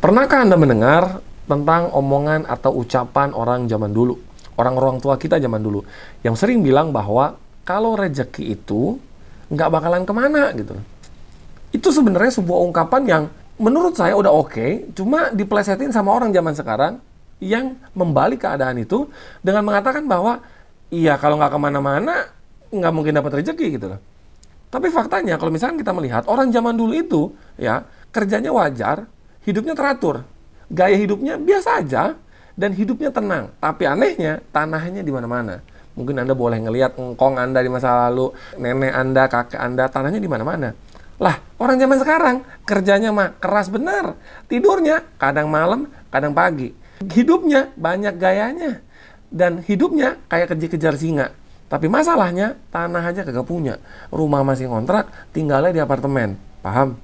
Pernahkah Anda mendengar tentang omongan atau ucapan orang zaman dulu? Orang-orang tua kita zaman dulu. Yang sering bilang bahwa kalau rezeki itu nggak bakalan ke mana gitu. Itu sebenarnya sebuah ungkapan yang menurut saya udah oke, okay, cuma diplesetin sama orang zaman sekarang yang membalik keadaan itu dengan mengatakan bahwa iya kalau nggak ke mana-mana nggak mungkin dapat rezeki gitu loh. Tapi faktanya kalau misalkan kita melihat orang zaman dulu itu ya kerjanya wajar, hidupnya teratur, gaya hidupnya biasa aja, dan hidupnya tenang. Tapi anehnya, tanahnya di mana-mana. Mungkin Anda boleh ngelihat engkong Anda di masa lalu, nenek Anda, kakek Anda, tanahnya di mana-mana. Lah, orang zaman sekarang kerjanya mah keras benar. Tidurnya kadang malam, kadang pagi. Hidupnya banyak gayanya. Dan hidupnya kayak kejar-kejar singa. Tapi masalahnya tanah aja kagak punya. Rumah masih kontrak, tinggalnya di apartemen. Paham?